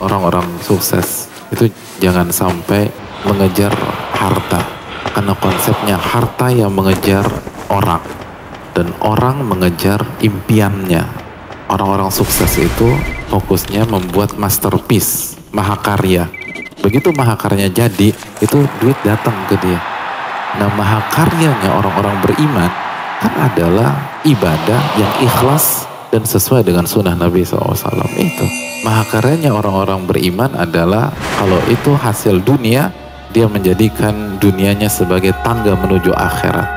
orang-orang sukses. Itu jangan sampai mengejar harta. Karena konsepnya harta yang mengejar orang. Dan orang mengejar impiannya. Orang-orang sukses itu fokusnya membuat masterpiece mahakarya. Begitu mahakaryanya jadi itu duit datang ke dia. Nah mahakaryanya orang-orang beriman kan adalah ibadah yang ikhlas dan sesuai dengan sunnah Nabi SAW itu mahakaryanya orang-orang beriman adalah kalau itu hasil dunia dia menjadikan dunianya sebagai tangga menuju akhirat